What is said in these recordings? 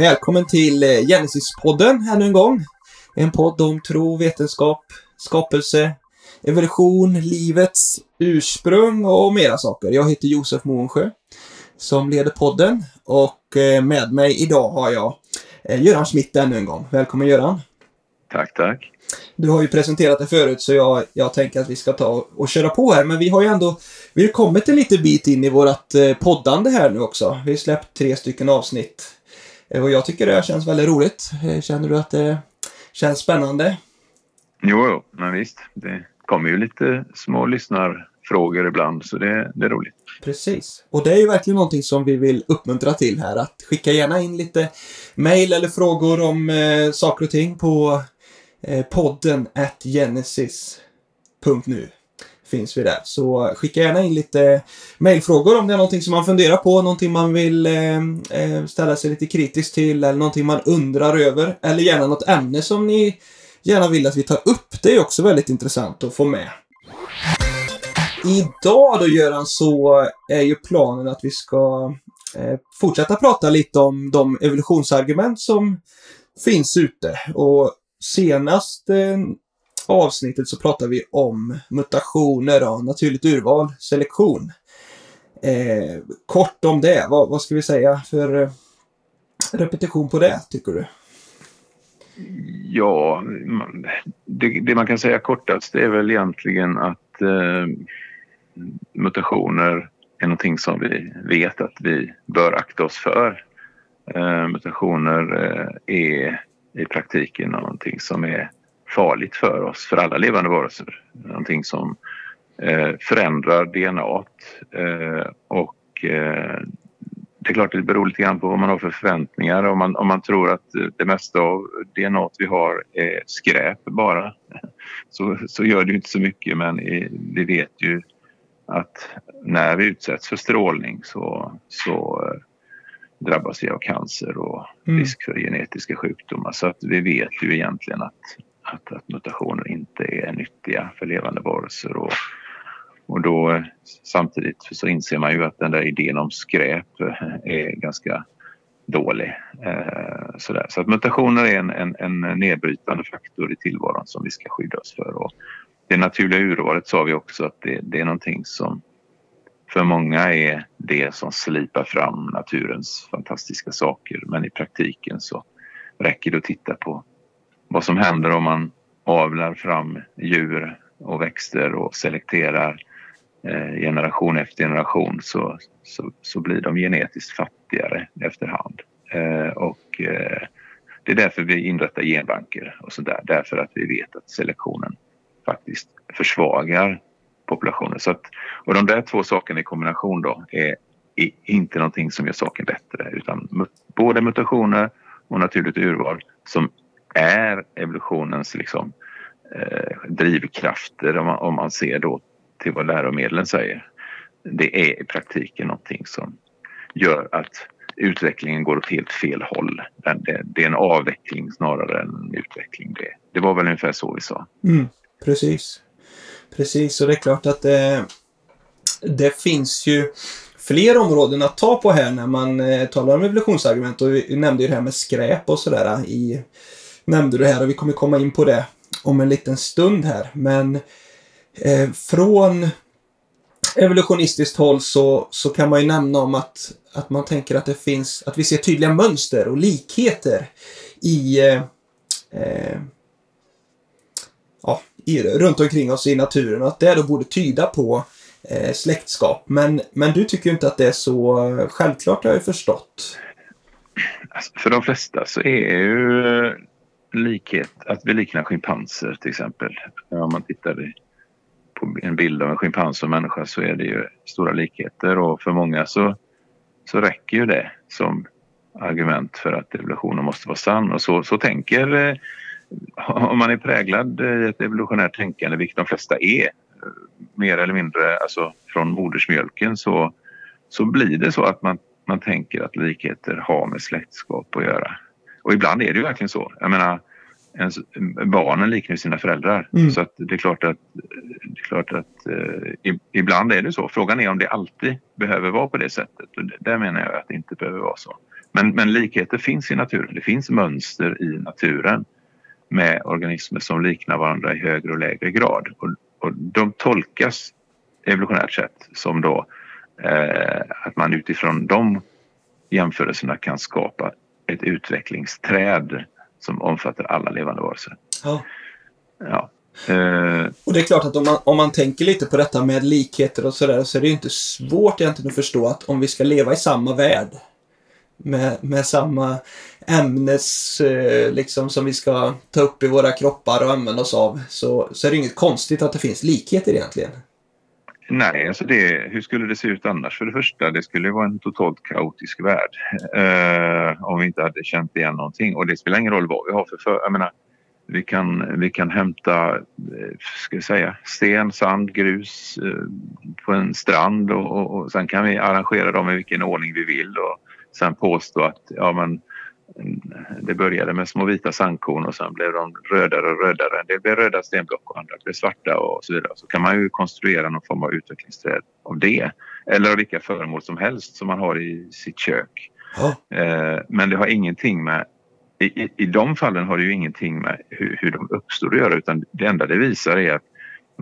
Välkommen till eh, Genesis-podden ännu en gång. En podd om tro, vetenskap, skapelse, evolution, livets ursprung och mera saker. Jag heter Josef Månsjö som leder podden och eh, med mig idag har jag eh, Göran Schmidt ännu en gång. Välkommen Göran! Tack, tack! Du har ju presenterat det förut så jag, jag tänker att vi ska ta och köra på här men vi har ju ändå vi har kommit en liten bit in i vårt poddande här nu också. Vi har släppt tre stycken avsnitt och jag tycker det känns väldigt roligt. Eh, känner du att det känns spännande? Jo, jo men visst. Det kommer ju lite små lyssnarfrågor ibland så det, det är roligt. Precis. Och det är ju verkligen någonting som vi vill uppmuntra till här. Att skicka gärna in lite mail eller frågor om eh, saker och ting på eh, podden at genesis.nu finns vi där. Så skicka gärna in lite mejlfrågor om det är någonting som man funderar på, någonting man vill eh, eh, ställa sig lite kritiskt till eller någonting man undrar över. Eller gärna något ämne som ni gärna vill att vi tar upp. Det är också väldigt intressant att få med. Idag då Göran så är ju planen att vi ska eh, fortsätta prata lite om de evolutionsargument som finns ute. Och senast eh, avsnittet så pratar vi om mutationer och naturligt urval, selektion. Eh, kort om det, vad, vad ska vi säga för eh, repetition på det, tycker du? Ja, det, det, man kan säga kortast är väl egentligen att eh, mutationer är någonting som vi vet att vi bör akta oss för. Eh, mutationer eh, är i praktiken någonting som är farligt för oss, för alla levande varelser. Någonting som eh, förändrar DNA eh, och eh, det är klart det beror lite grann på vad man har för förväntningar. Om man, om man tror att det mesta av DNA vi har är skräp bara så, så gör det inte så mycket men vi vet ju att när vi utsätts för strålning så, så eh, drabbas vi av cancer och mm. risk för genetiska sjukdomar. Så att vi vet ju egentligen att att, att mutationer inte är nyttiga för levande varelser. Och, och då eh, samtidigt så inser man ju att den där idén om skräp eh, är ganska dålig. Eh, sådär. Så att mutationer är en, en, en nedbrytande faktor i tillvaron som vi ska skydda oss för. Och det naturliga urvalet sa vi också att det, det är någonting som för många är det som slipar fram naturens fantastiska saker men i praktiken så räcker det att titta på vad som händer om man avlar fram djur och växter och selekterar eh, generation efter generation så, så, så, blir de genetiskt fattigare efterhand. Eh, och eh, det är därför vi inrättar genbanker och sådär. Därför att vi vet att selektionen faktiskt försvagar populationen. Så att, och de där två sakerna i kombination då är, är inte någonting som gör saken bättre utan både mutationer och naturligt urval som är evolutionens liksom, eh, drivkrafter om man, om man ser då till vad läromedlen säger. Det är i praktiken någonting som gör att utvecklingen går åt helt fel håll. Det, det är en avveckling snarare än en utveckling. Det, det var väl ungefär så vi sa. Mm, precis. Precis, och det är klart att det, det finns ju fler områden att ta på här när man eh, talar om evolutionsargument. Och vi nämnde ju det här med skräp och sådär i nämnde du här och vi kommer komma in på det om en liten stund här. Men eh, från evolutionistiskt håll så, så kan man ju nämna om att, att man tänker att det finns, att vi ser tydliga mönster och likheter i, eh, eh, ja, i runt omkring oss i naturen och att det då borde tyda på eh, släktskap. Men, men du tycker ju inte att det är så eh, självklart har jag förstått. Alltså, för de flesta så är ju likhet, att vi liknar schimpanser till exempel. Om man tittar på en bild av en schimpans och människa så är det ju stora likheter och för många så, så räcker ju det som argument för att evolutionen måste vara sann och så, så tänker eh, om man är präglad i ett evolutionärt tänkande, vilket de flesta är, mer eller mindre alltså från modersmjölken så, så blir det så att man, man tänker att likheter har med släktskap att göra. Och ibland är det ju verkligen så. Jag menar, ens, barnen liknar sina föräldrar. Mm. Så att det är klart att, det är klart att eh, ibland är det så. Frågan är om det alltid behöver vara på det sättet. Och där menar jag att det inte behöver vara så. Men, men likheter finns i naturen. Det finns mönster i naturen med organismer som liknar varandra i högre och lägre grad. Och, och de tolkas evolutionärt sett som då eh, att man utifrån de jämförelserna kan skapa ett utvecklingsträd som omfattar alla levande varelser. Ja. Ja. Eh, Och det är klart att om man, om man tänker lite på detta med likheter och sådär så är det ju inte svårt egentligen att förstå att om vi ska leva i samma värld med, med samma ämnes eh, liksom som vi ska ta upp i våra kroppar och använda oss av så, så är det inget konstigt att det finns likheter egentligen. Nej, alltså det, hur skulle det se ut annars? För det första, det skulle vara en totalt kaotisk värld eh, om vi inte hade känt igen någonting. Och det spelar ingen roll vad vi har för... för jag menar, vi kan, vi kan hämta eh, ska jag säga, sten, sand, grus eh, på en strand och, och, och sen kan vi arrangera dem i vilken ordning vi vill och sen påstå att ja, men, det började med små vita sandkorn och sen blev de rödare och rödare. Det blev röda stenblock och andra blev svarta och så vidare. Så kan man ju konstruera någon form av utvecklingsträd av det. Eller av vilka föremål som helst som man har i sitt kök. Eh, men det har ingenting med i, i, I de fallen har det ju ingenting med hur, hur de uppstår att göra utan det enda det visar är att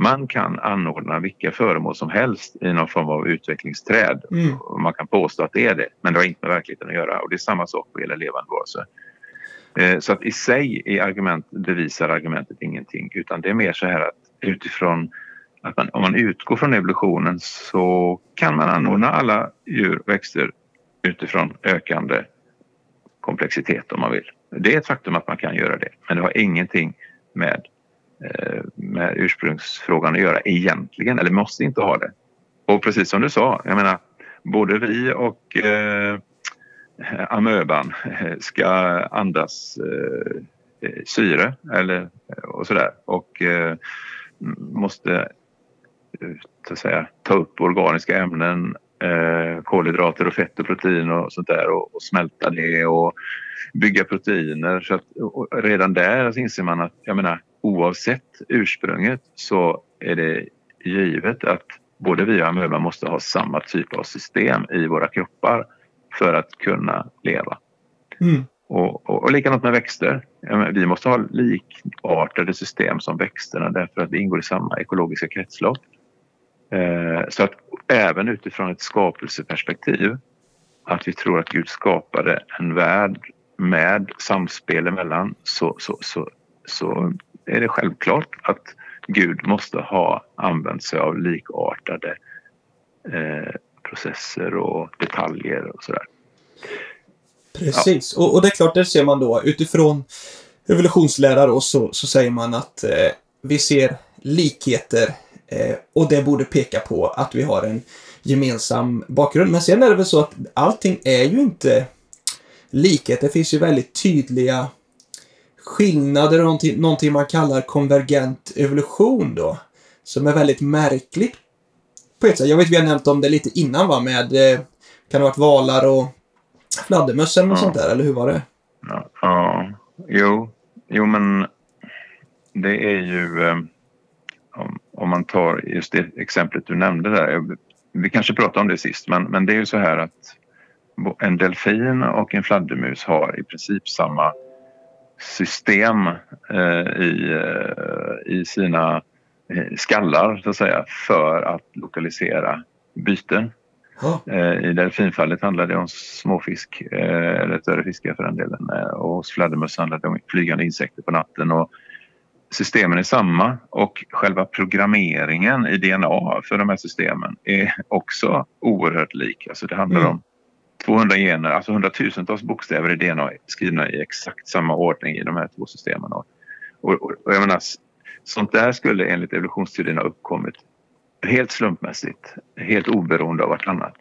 man kan anordna vilka föremål som helst i någon form av utvecklingsträd. Mm. Man kan påstå att det är det, men det har inte med verkligheten att göra. Och det är samma sak vad gäller levande varelser. Eh, Så att i sig är argument, bevisar argumentet ingenting utan det är mer så här att utifrån att man, om man utgår från evolutionen så kan man anordna alla djur och växter utifrån ökande komplexitet om man vill. Det är ett faktum att man kan göra det men det har ingenting med, Eh, med ursprungsfrågan att göra egentligen eller måste inte ha det. Och precis som du sa, jag menar både vi och eh, amöban eh, ska andas eh, eh syre eller, och sådär och eh, måste så att säga, ta upp organiska ämnen, eh, kolhydrater och fett och protein och sånt där och, och smälta det och bygga proteiner. Så att, och redan där så inser man att jag menar, oavsett ursprunget så är det givet att både vi och amöban måste ha samma typ av system i våra kroppar för att kunna leva. Mm. Och, och, och likadant med växter. Vi måste ha likartade system som växterna därför att vi ingår i samma ekologiska kretslopp. Eh, så att även utifrån ett skapelseperspektiv att vi tror att Gud skapade en värld med samspel emellan så, så, så, så är det självklart att Gud måste ha använt sig av likartade eh, processer och detaljer och sådär. Precis, och, och det är klart, där ser man då utifrån evolutionslära då, så, så säger man att eh, vi ser likheter eh, och det borde peka på att vi har en gemensam bakgrund. Men sen är det väl så att allting är ju inte likhet. Det finns ju väldigt tydliga skillnader och någonting, man kallar konvergent evolution då. Som är väldigt märkligt på ett sätt. Jag vet vi har nämnt om det lite innan va med eh, kan det ha varit valar och fladdermöss eller något Ja. sånt där, eller hur var det? Ja, ja jo, jo men det är ju eh, om, om man tar just det exemplet du nämnde där. Vi kanske pratade om det sist men, men det är ju så här att en delfin och en fladdermus har i princip samma system eh, i, eh, i sina eh, skallar så att säga för att lokalisera byten. Eh, I delfinfallet handlar det om småfisk, eller större fiskar för den delen. Och hos fladdermöss handlar det om flygande insekter på natten. Och systemen är samma och själva programmeringen i DNA för de här systemen är också oerhört lik. Alltså det handlar Mm. om 200 gener, alltså hundratusentals bokstäver i DNA skrivna i exakt samma ordning i de här två systemen. Och, och, och jag menar, sånt där skulle enligt evolutionsteorin ha uppkommit helt slumpmässigt, helt oberoende av vartannat.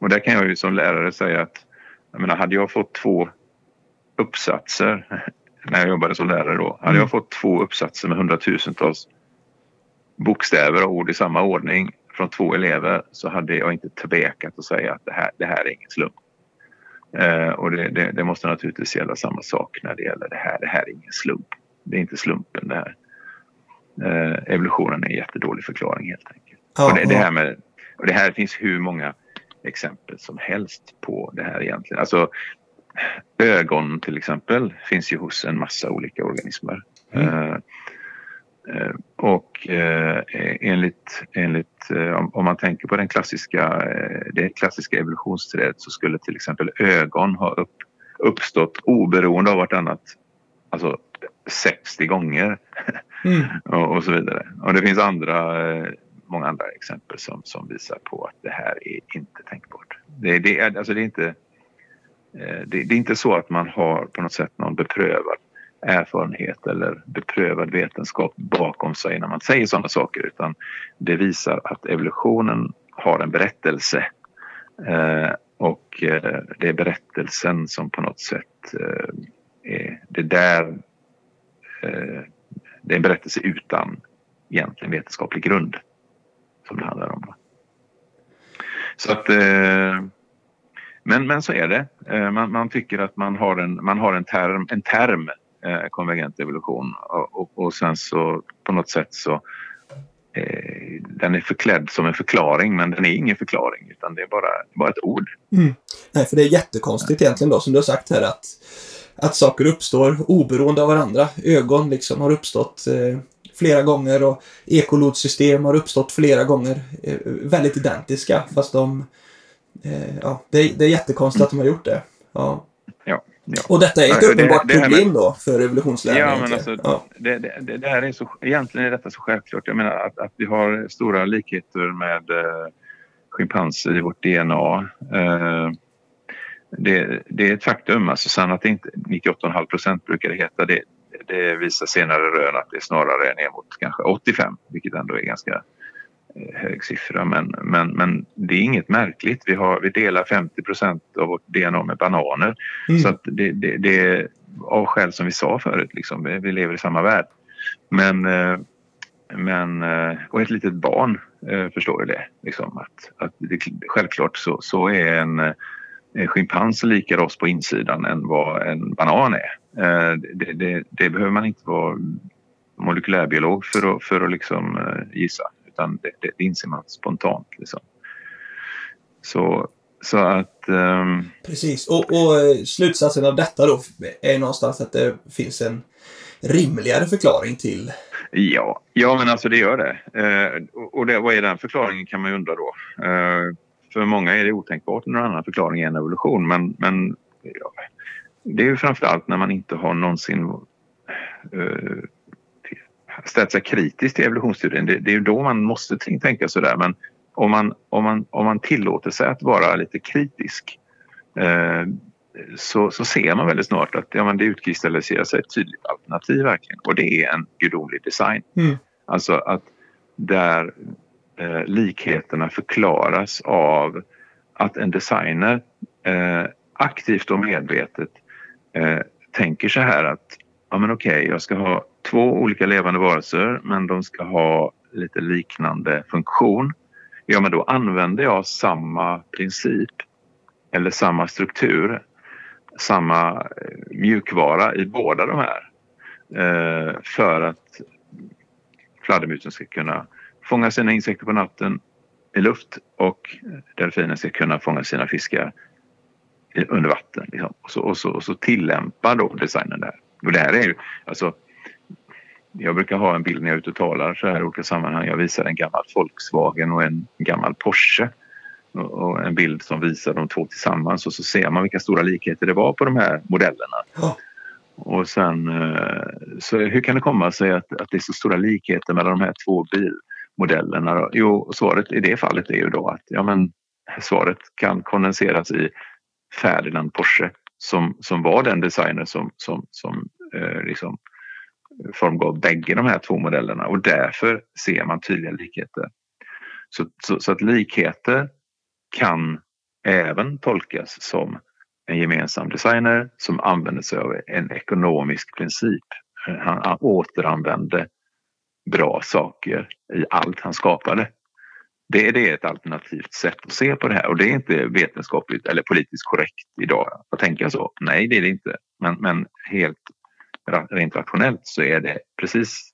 Och där kan jag ju som lärare säga att jag menar, hade jag fått två uppsatser när jag jobbade som lärare då, hade Mm. jag fått två uppsatser med hundratusentals bokstäver och ord i samma ordning från två elever så hade jag inte tvekat att säga att det här, det här är ingen slump. Eh, och det, det, det måste naturligtvis gälla samma sak när det gäller det här. Det här är ingen slump. Det är inte slumpen det här. Eh, evolutionen är en jättedålig förklaring helt enkelt. ja, och, det, det här med, och det här finns hur många exempel som helst på det här egentligen. Alltså, ögon till exempel finns ju hos en massa olika organismer. Mm. Uh, och uh, enligt, enligt om, om, man tänker på den klassiska, det klassiska evolutionsträdet så skulle till exempel ögon ha upp, uppstått oberoende av vartannat. Alltså 60 gånger mm. och, och, så vidare. Och det finns andra, många andra exempel som, som visar på att det här är inte tänkbart. Det, det, är, alltså det, är inte, det, det, är inte så att man har på något sätt någon beprövad erfarenhet eller beprövad vetenskap bakom sig när man säger sådana saker utan det visar att evolutionen har en berättelse eh, och eh, det är berättelsen som på något sätt eh, är det där eh, det är en berättelse utan egentligen vetenskaplig grund som det handlar om. Så att eh, men, men så är det. Eh, man, man, tycker att man har en, man har en term, en term konvergent evolution och, och, och sen så på något sätt så eh, den är förklädd som en förklaring men den är ingen förklaring utan det är bara, bara ett ord. Mm. Nej, för det är jättekonstigt egentligen då som du har sagt här att, att saker uppstår oberoende av varandra. Ögon liksom har uppstått eh, flera gånger och ekolodsystem har uppstått flera gånger. Eh, väldigt identiska fast de... Eh, ja, det, är, det är jättekonstigt mm. att de har gjort det. Ja. Ja. Och detta är ett uppenbart det, det problem med, då för evolutionslärare? Ja, men alltså, ja. Det, det, det, här är så, egentligen är detta så självklart. Jag menar att, att vi har stora likheter med eh, schimpanser i vårt DNA. Eh, det, det, är ett faktum. Alltså, sen att det inte 98,5 procent brukar det heta. Det, det visar senare rön att det snarare är ner mot kanske 85 vilket ändå är ganska hög siffra men, men, men det är inget märkligt. Vi, har, vi delar 50% av vårt DNA med bananer. Mm. Så det, det, det är av skäl som vi sa förut, liksom. vi, vi lever i samma värld. Men, eh, men, eh, och ett litet barn förstår ju det. Liksom, att, att det, självklart så, så är en, en schimpans likare oss på insidan än vad en banan är. Det, det, det behöver man inte vara molekylärbiolog för att, för att liksom gissa utan det, det, det inser man spontant. Liksom. Så, så att... Um... Precis, och, och, eh, slutsatsen av detta då är någonstans att det finns en rimligare förklaring till Ja, ja men alltså det gör det. Eh, och det, vad är den förklaringen kan man ju undra då. Eh, för många är det otänkbart någon annan förklaring än evolution men, men ja, det är ju framförallt när man inte har någonsin eh, ställt sig kritiskt till evolutionsstudien, det, det är ju då man måste tänka sådär. Men om man, om, man, om man tillåter sig att vara lite kritisk eh, så, så ser man väldigt snart att ja, men det utkristalliserar sig ett tydligt alternativ verkligen och det är en gudomlig design. Mm. Alltså att där eh, likheterna förklaras av att en designer eh, aktivt och medvetet eh, tänker så här att ja men okej, okay, jag ska ha två olika levande varelser men de ska ha lite liknande funktion. Ja, men då använder jag samma princip eller samma struktur, samma eh, mjukvara i båda de här eh, för att fladdermusen ska kunna fånga sina insekter på natten i luft och delfinen ska kunna fånga sina fiskar under vatten. Liksom. Och, så, och, så, och så tillämpar då designen där. Och det här är ju, alltså jag brukar ha en bild när jag är ute och talar så här i olika sammanhang. Jag visar en gammal Volkswagen och en gammal Porsche. Och en bild som visar de två tillsammans och så ser man vilka stora likheter det var på de här modellerna. Ja. Och sen, eh, så hur kan det komma sig att, att det är så stora likheter mellan de här två bilmodellerna? Jo, svaret i det fallet är ju då att ja, men, svaret kan kondenseras i Ferdinand Porsche som, som var den designer som, som, som eh, liksom eh, formgav bägge de här två modellerna och därför ser man tydliga likheter. Så, så, så, att likheter kan även tolkas som en gemensam designer som använder sig av en ekonomisk princip. Han, han återanvände bra saker i allt han skapade. Det, det är ett alternativt sätt att se på det här och det är inte vetenskapligt eller politiskt korrekt idag att tänka så. Nej, det är det inte. Men, men helt rent rationellt så är det precis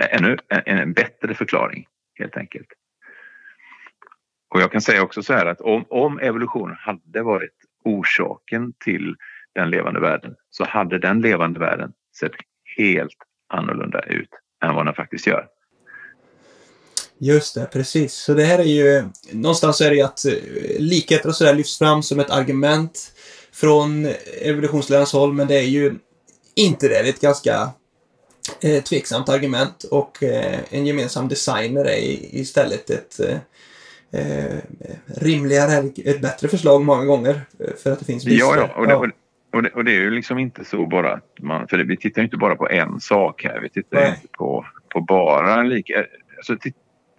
ännu en, en bättre förklaring helt enkelt. Och jag kan säga också så här att om, om evolutionen hade varit orsaken till den levande världen så hade den levande världen sett helt annorlunda ut än vad den faktiskt gör. Just det, precis. Så det här är ju, någonstans är det ju att eh, likheter och sådär lyfts fram som ett argument från evolutionslärarens håll, men det är ju inte det. Det är ett ganska eh, tveksamt argument och eh, en gemensam designer är istället ett eh, eh, rimligare, ett bättre förslag många gånger eh, för att det finns brister. Ja, ja. Och, det, och, och, det, och det är ju liksom inte så bara att man, för det, vi tittar ju inte bara på en sak här, vi tittar Nej. inte på, på bara en lika, alltså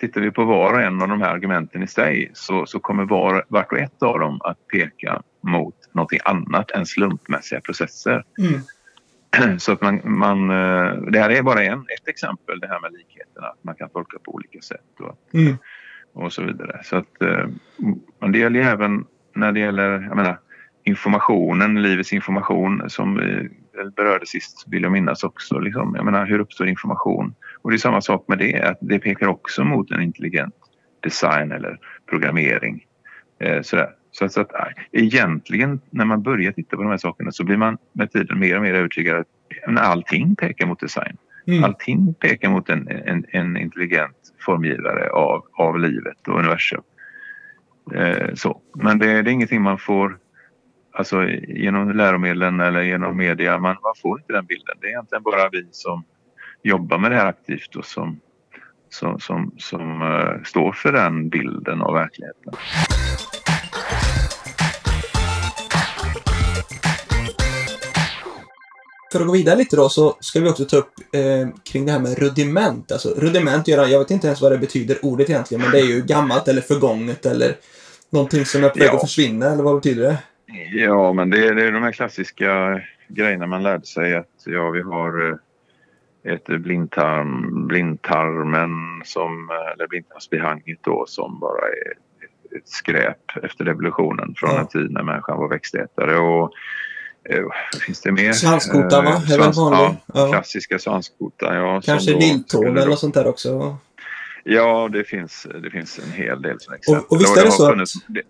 tittar vi på var och en av de här argumenten i sig så, så kommer var, vart och ett av dem att peka mot någonting annat än slumpmässiga processer. Mm. Så att man, man, eh, det här är bara en, ett exempel, det här med likheterna. Att man kan tolka på olika sätt och, mm. och så vidare. Så att, eh, men det gäller ju även när det gäller jag menar, informationen, livets information som vi berörde sist vill jag minnas också. Liksom. Jag menar, hur uppstår information? Och det är samma sak med det, att det pekar också mot en intelligent design eller programmering. Eh, sådär. Så, att, så att egentligen när man börjar titta på de här sakerna så blir man med tiden mer och mer övertygad att allting pekar mot design. Mm. Allting pekar mot en, en, en intelligent formgivare av, av livet och universum. Eh, så. Men det, det, är ingenting man får alltså, genom läromedlen eller genom media. Man, man får inte den bilden. Det är egentligen bara vi som jobbar med det här aktivt och som, som, som, som uh, står för den bilden av verkligheten. För att gå vidare lite då så ska vi också ta upp eh, kring det här med rudiment. Alltså rudiment, jag vet inte ens vad det betyder ordet egentligen, men det är ju gammalt eller förgånget eller någonting som är på väg ja. att försvinna, eller vad betyder det? Ja, men det är, det är de här klassiska grejerna man lärde sig att ja, vi har eh, ett blindtarm, blindtarmen som, eller blindtarmsbehanget då som bara är ett skräp efter revolutionen från ja. en tid när människan var växtätare. Och, eh, finns det mer? Svanskotan va? Är Svans, ja, ja. Klassiska svanskotan ja. Kanske lilltån eller något sånt där också? Ja, det finns, det finns en hel del som exempel. Och, och visst är det så funnits, att det,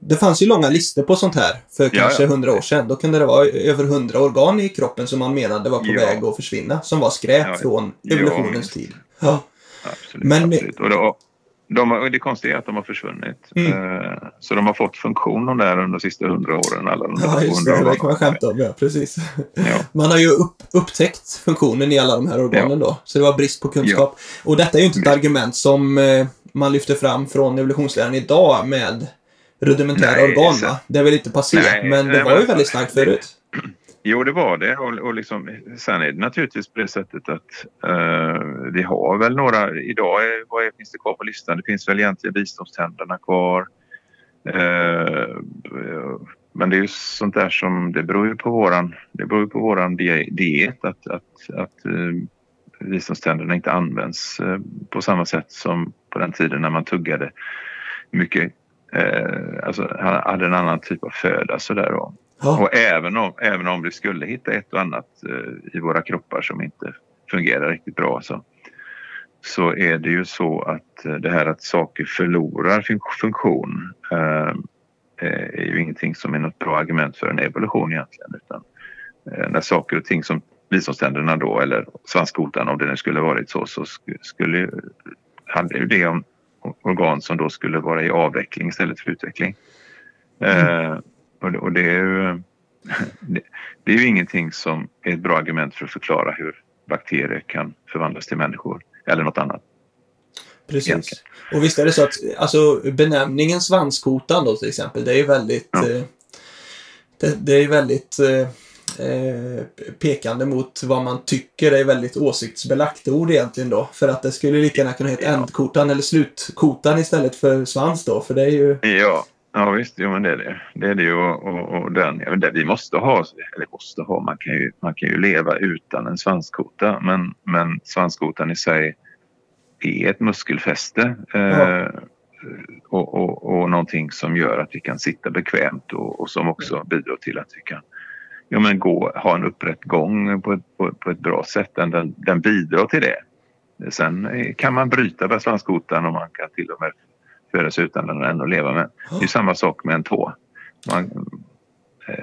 det fanns ju långa listor på sånt här för kanske hundra år sedan. Då kunde det vara över hundra organ i kroppen som man menade var på ja. väg att försvinna. Som var skräp ja. från evolutionens tid. Ja. Absolut, Men, absolut. Och, då, de, och det konstiga är att de har försvunnit. Mm. Uh, så de har fått funktion de där under de sista hundra åren. Alla de ja, just det. Det kan man skämta om, ja. Precis. Ja. Man har ju upp, upptäckt funktionen i alla de här organen då. Så det var brist på kunskap. Och detta är ju inte ett argument som uh, man lyfter fram från evolutionsläran idag med rudimentära nej, organ va? Det är väl inte passé, nej, men det nej, var ju väldigt starkt förut. Jo, det var det. Och, och liksom, sen är det naturligtvis på det sättet att uh, vi har väl några... Idag är, vad är, finns det kvar på listan? Det finns väl egentligen biståndständerna kvar. Uh, men det är ju sånt där som... Det beror ju på våran, det beror på våran diet att, att, att uh, biståndständerna inte används uh, på samma sätt som på den tiden när man tuggade mycket eh, alltså, han hade en annan typ av föda sådär då. Ja. Och även om, även om vi skulle hitta ett och annat eh, i våra kroppar som inte fungerar riktigt bra så, så är det ju så att eh, det här att saker förlorar funktion eh, är ju ingenting som är något bra argument för en evolution egentligen. Utan, eh, när saker och ting som biståndständerna då eller svanskotan om det nu skulle varit så så skulle handlar ju det om organ som då skulle vara i avveckling istället för utveckling. Mm. Eh, och, det, är ju, det, det, är ju ingenting som är ett bra argument för att förklara hur bakterier kan förvandlas till människor eller något annat. Precis. Egentligen. Och visst är det så att alltså, benämningen svanskotan då till exempel, det är ju väldigt ja. eh, det, det, är väldigt eh, Eh, pekande mot vad man tycker är väldigt åsiktsbelagt ord egentligen då. För att det skulle lika gärna kunna heta ja. ändkotan eller slutkotan istället för svans då. För det är ju... Ja, ja visst. Jo, men det är det. Det är det ju och, och, och den, ja, det vi måste ha, eller måste ha, man kan ju, man kan ju leva utan en svanskota. Men, men svanskotan i sig är ett muskelfäste. Eh, ja. och, och, och någonting som gör att vi kan sitta bekvämt och, och som också bidrar till att vi kan ja, men gå, ha en upprätt gång på ett, på, på ett bra sätt. Den, den bidrar till det. Sen kan man bryta svanskotan och man kan till och med födas utan den och ändå leva med. Det är samma sak med en tå. Man, eh,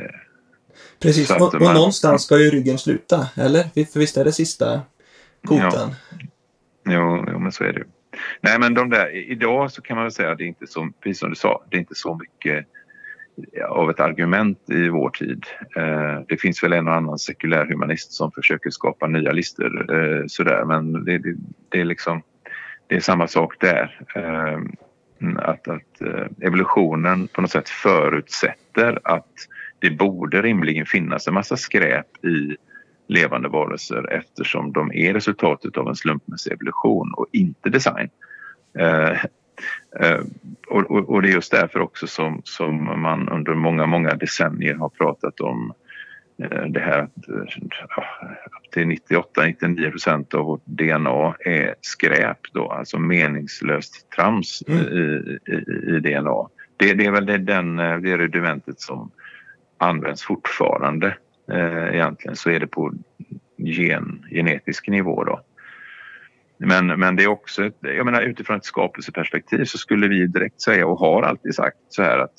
Precis, och, och man... någonstans ska ju ryggen sluta, eller? För visst är det sista kotan? Ja. Jo, jo, men så är det ju. Nej, men de där, idag så kan man väl säga att det är inte så, precis som du sa, det är inte så mycket av ett argument i vår tid. Eh, det finns väl en och annan sekulär humanist som försöker skapa nya listor eh, sådär men det, det, det, är liksom det är samma sak där. Eh, att, att eh, evolutionen på något sätt förutsätter att det borde rimligen finnas en massa skräp i levande varelser eftersom de är resultatet av en slumpmässig evolution och inte design. Eh, Eh, och, och, och, det är just därför också som, som man under många, många decennier har pratat om eh, det här att upp till 98-99 procent av vårt DNA är skräp då, alltså meningslöst trams mm. i, i, i, DNA. Det, det, är väl det, den, det rudimentet som används fortfarande. Eh, egentligen så är det på gen, genetisk nivå då. Men, men det är också, ett, jag menar utifrån ett skapelseperspektiv så skulle vi direkt säga och har alltid sagt så här att,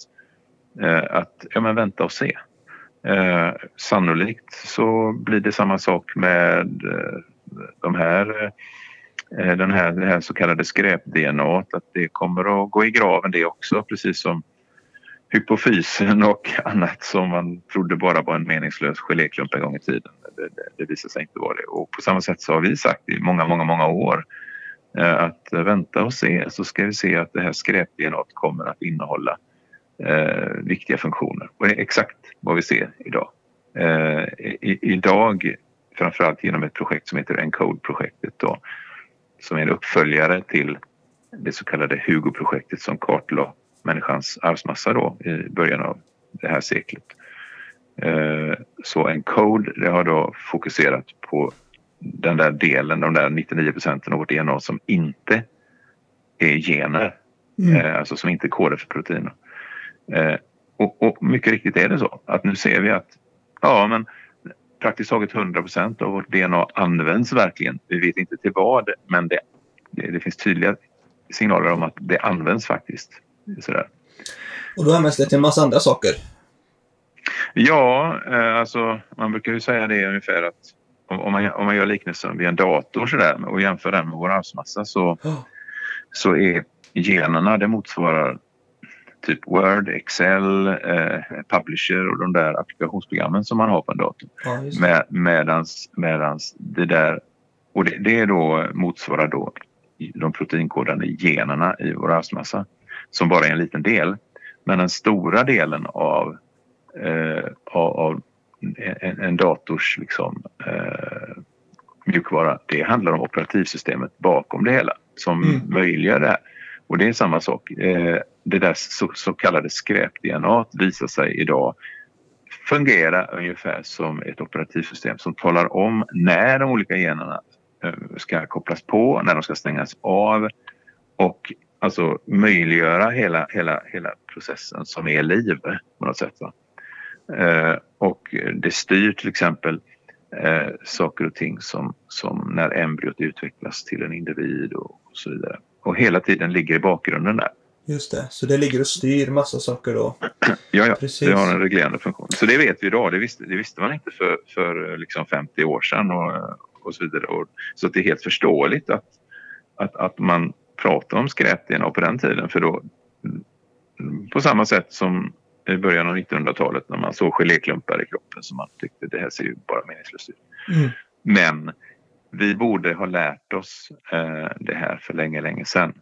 eh, att ja men vänta och se. Eh, sannolikt så blir det samma sak med eh, de här, eh, den här, det här så kallade skräp-DNA att det kommer att gå i graven det också precis som hypofysen och annat som man trodde bara var en meningslös geléklump en gång i tiden. Det, det, det visade sig inte vara det. Och på samma sätt så har vi sagt i många, många, många år eh, att vänta och se så ska vi se att det här skräp kommer att innehålla eh, viktiga funktioner. Och det är exakt vad vi ser idag. Eh, i, idag, framförallt genom ett projekt som heter Encode-projektet då, som är en uppföljare till det så kallade Hugo-projektet som kartlade människans arvsmassa då i början av det här seklet. Eh, så en code det har då fokuserat på den där delen, de där 99 procenten av vårt DNA som inte är gener, mm. Eh, alltså som inte är koder för proteiner. Eh, och, och, mycket riktigt är det så att nu ser vi att ja, men praktiskt taget 100 procent av vårt DNA används verkligen. Vi vet inte till vad, men det, det, det finns tydliga signaler om att det används faktiskt. Sådär. Och då används det till en massa andra saker? Ja, eh, alltså man brukar ju säga det ungefär att om man, om man gör liknelsen vid en dator sådär och jämför den med vår arvsmassa så, oh. så är generna, det motsvarar typ Word, Excel, eh, Publisher och de där applikationsprogrammen som man har på en dator. Ja, Med, medans, medans det där, och det, det då motsvarar då de proteinkodande generna i vår arvsmassa som bara är en liten del. Men den stora delen av, av en, en, dators liksom, eh, mjukvara, det handlar om operativsystemet bakom det hela som mm. möjliggör det här. Och det är samma sak. Eh, det där så, så kallade skräp-DNA visar sig idag fungera ungefär som ett operativsystem som talar om när de olika generna eh, ska kopplas på, när de ska stängas av och alltså möjliggöra hela, hela, hela processen som är liv på något sätt. Eh, och det styr till exempel eh, saker och ting som, som när embryot utvecklas till en individ och, så vidare. Och hela tiden ligger i bakgrunden där. Just det, så det ligger och styr massa saker då? ja, ja. Precis. det har en reglerande funktion. Så det vet vi idag, det visste, det visste man inte för, för liksom 50 år sedan och, och så vidare. Och, så det är helt förståeligt att, att, att man prata om skräp-DNA på den tiden för då på samma sätt som i början av 1900-talet när man såg geléklumpar i kroppen som man tyckte det här ser ju bara meningslöst ut. Mm. Men vi borde ha lärt oss eh, det här för länge, länge sedan.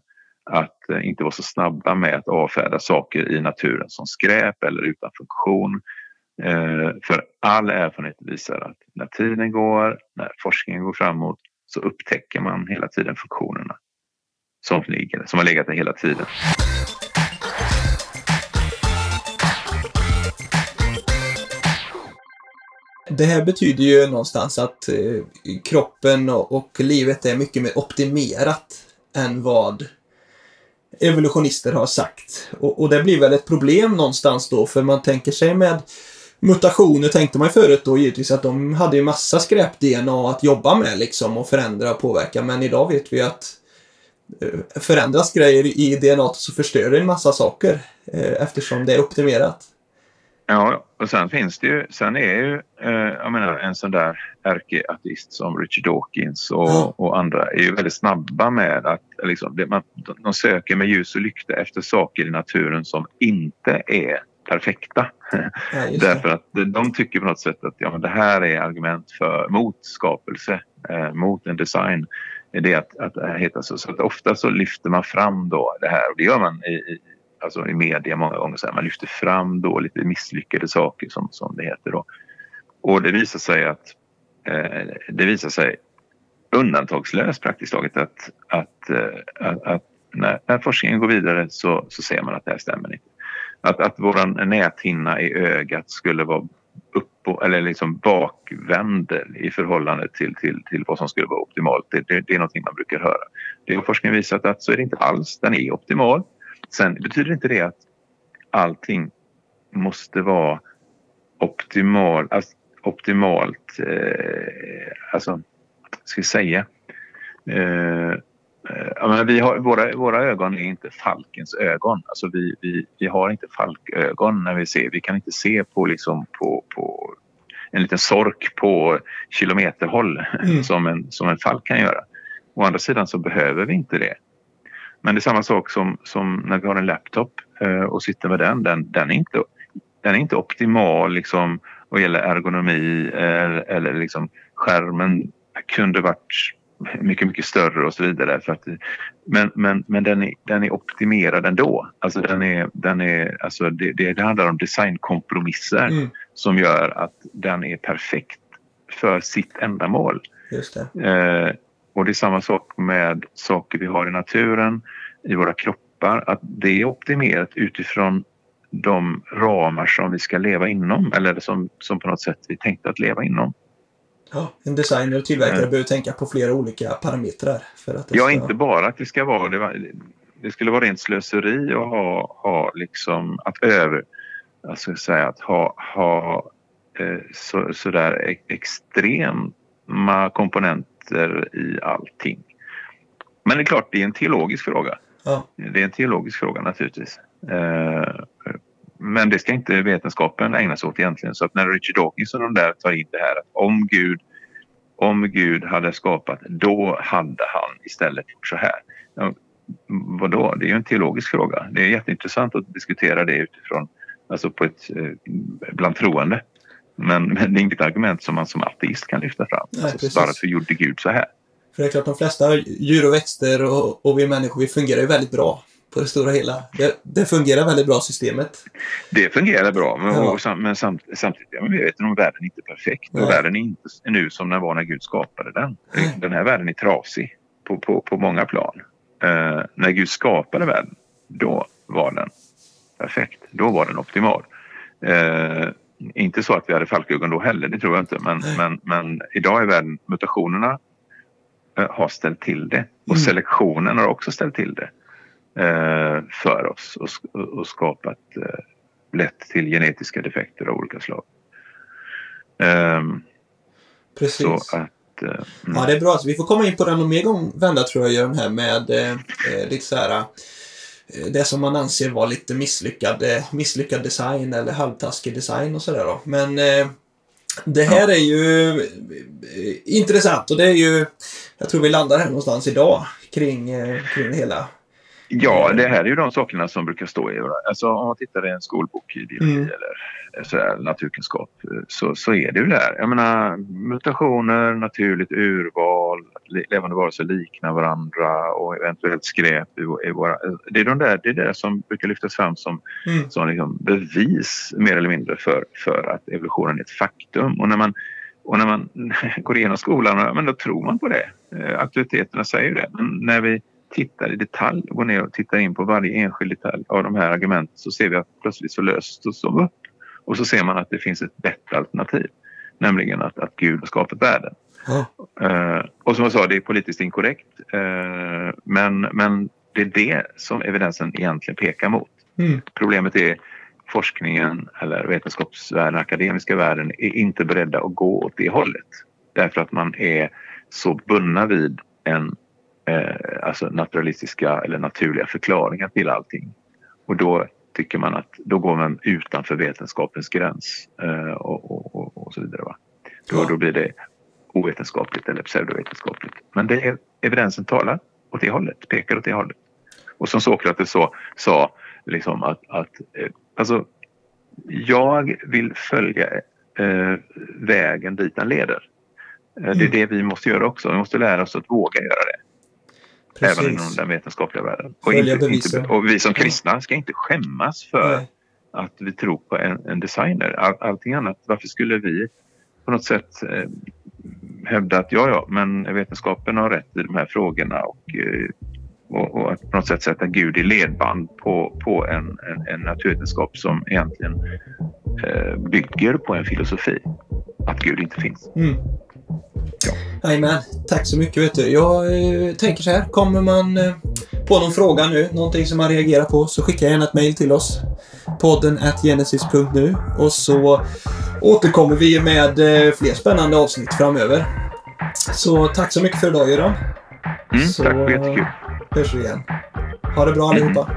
Att eh, inte vara så snabba med att avfärda saker i naturen som skräp eller utan funktion. Eh, för all erfarenhet visar att när tiden går, när forskningen går framåt så upptäcker man hela tiden funktionerna som, ligger, som har legat där hela tiden. Det här betyder ju någonstans att eh, kroppen och, livet är mycket mer optimerat än vad evolutionister har sagt. Och, och, det blir väl ett problem någonstans då, för man tänker sig med mutationer tänkte man ju förut då givetvis att de hade ju massa skräp-DNA att jobba med liksom och förändra och påverka. Men idag vet vi att eh, förändras grejer i DNA så förstör det en massa saker eh, eftersom det är optimerat. Ja, och sen finns det ju, sen är ju, eh, jag menar en sån där ärkeateist som Richard Dawkins och, och andra är ju väldigt snabba med att liksom, det, man, de söker med ljus och lykta efter saker i naturen som inte är perfekta. Ja. Därför att de- de tycker på något sätt att ja, men det här är argument för, mot skapelse, eh, mot en design. Är det att, att här heter så. så att ofta så lyfter man fram då det här och det gör man i, i, alltså i media många gånger. Så här, man lyfter fram då lite misslyckade saker som, som det heter då. Och det visar sig att eh, det visar sig undantagslöst praktiskt taget att, att, eh, att, att när, när forskningen går vidare så, så ser man att det här stämmer inte. Att, att vår näthinna i ögat skulle vara upp och, eller liksom bakvänd i förhållande till, till, till vad som skulle vara optimalt. Det, det, det är någonting man brukar höra. Det har forskningen visat att så är det inte alls. Den är optimal. Sen betyder inte det att allting måste vara optimal, alltså, optimalt, eh, alltså, ska vi säga, eh, eh, menar, vi har, våra, våra ögon är inte falkens ögon. Alltså vi, vi, vi har inte falkögon när vi ser. Vi kan inte se på, liksom, på, på en liten sork på kilometerhåll Mm. som, en, som en falk kan göra. Å andra sidan så behöver vi inte det. Men det är samma sak som, som när vi har en laptop eh, och sitter med den. Den, den, är, inte, den är inte optimal liksom, vad gäller ergonomi eller, eller liksom skärmen kunde varit mycket, mycket större och så vidare. För att, men men, men den, är, den är optimerad ändå. Alltså den är, den är, alltså det, det, det handlar om designkompromisser Mm, som gör att den är perfekt för sitt ändamål. just det. Eh, och det är samma sak med saker vi har i naturen, i våra kroppar. Att det är optimerat utifrån de ramar som vi ska leva inom eller som, som på något sätt vi tänkte att leva inom. Ja, en designer och tillverkare Mm. behöver tänka på flera olika parametrar. För att det Ja, ska... inte bara att det ska vara... Det, var, det skulle vara rent slöseri att ha, ha liksom att över... Ska säga att ha, ha eh, så, sådär e- extrema komponenter i allting. Men det är klart, det är en teologisk fråga. Ja, Det är en teologisk fråga naturligtvis. Eh, men det ska inte vetenskapen ägna sig åt egentligen. Så att när Richard Dawkins och de där tar in det här att om Gud, om Gud hade skapat, då hade han istället gjort så här. Ja, vadå? Det är ju en teologisk fråga. Det är jätteintressant att diskutera det utifrån, alltså på ett, eh, bland troende. Men, men det är inget argument som man som ateist kan lyfta fram. Nej, alltså, varför gjorde Gud så här? för det är klart de flesta djur och växter och, och vi människor, vi fungerar ju väldigt bra på det stora hela. Det, det fungerar väldigt bra systemet. Det fungerar bra, men, Ja. sam- men samt, samtidigt ja, men vi vet att världen är inte perfekt. Nej. Och världen är inte nu som den var när Gud skapade den. Nej. Den här världen är trasig på, på, på många plan. Eh, när Gud skapade världen, då var den perfekt. Då var den optimal. Eh, inte så att vi hade falkögon då heller, det tror jag inte. Men, men, men idag är världen, mutationerna eh, har ställt till det. Och Mm. selektionen har också ställt till det eh, för oss och, och skapat eh, lett till genetiska defekter av olika slag. Ehm, Precis. så att... mm. Ja, det är bra. Alltså, vi får komma in på den mer gång, vända tror jag, Göran, här med eh, lite så här, det som man anser vara lite misslyckad, eh, misslyckad design eller halvtaskig design och sådär då. Men eh, det här är ju eh, intressant och det är ju, jag tror vi landar här någonstans idag kring, eh, kring hela. Ja, det här är ju de sakerna som brukar stå i. Alltså om man tittar i en skolbok i biologi Mm. eller sådär, naturkunskap eh, så, så är det ju där. Jag menar mutationer, naturligt urval, levande varelser liknar varandra och eventuellt skräp i, i våra... Det är, de där, det är det som brukar lyftas fram som, Mm. som liksom bevis mer eller mindre för, för att evolutionen är ett faktum. Och när man, och när man går igenom skolan, men då tror man på det. Eh, Auktoriteterna säger ju det. Men när vi tittar i detalj och går ner och tittar in på varje enskild detalj av de här argumenten så ser vi att plötsligt så lösts de upp. Och så ser man att det finns ett bättre alternativ. Nämligen att, att Gud har skapat världen. Ja. Eh, och som jag sa, det är politiskt inkorrekt. Eh, men, men det är det som evidensen egentligen pekar mot. Mm. Problemet är forskningen eller vetenskapsvärlden, akademiska världen är inte beredda att gå åt det hållet. Därför att man är så bundna vid en eh, alltså naturalistiska eller naturliga förklaringar till allting. Och då tycker man att då går man utanför vetenskapens gräns eh, och, och, och, och, så vidare. Va? Då, Ja. då blir det ovetenskapligt eller pseudovetenskapligt. Men det är, evidensen talar åt det hållet, pekar åt det hållet. Och som Sokrates så, sa, liksom att, att eh, alltså, jag vill följa eh, vägen dit den leder. Eh, Det är Mm. det vi måste göra också. Vi måste lära oss att våga göra det. Även inom Precis. den vetenskapliga världen. Och, inte, inte, och vi som kristna ska inte skämmas för Nej. att vi tror på en, en designer. All, allting annat, varför skulle vi på något sätt eh, hävda att ja, ja, men vetenskapen har rätt i de här frågorna och, eh, och, och att på något sätt sätta Gud i ledband på, på en, en, en naturvetenskap som egentligen eh, bygger på en filosofi. Att Gud inte finns. Mm. Jajamän, tack så mycket. Vet du. Jag eh, tänker så här, kommer man eh, på någon fråga nu, någonting som man reagerar på, så skicka gärna ett mejl till oss. Podden at genesis.nu och så återkommer vi med eh, fler spännande avsnitt framöver. Så tack så mycket för idag Göran. Mm, Så- tack, jättekul. Hörs vi igen. Ha det bra allihopa.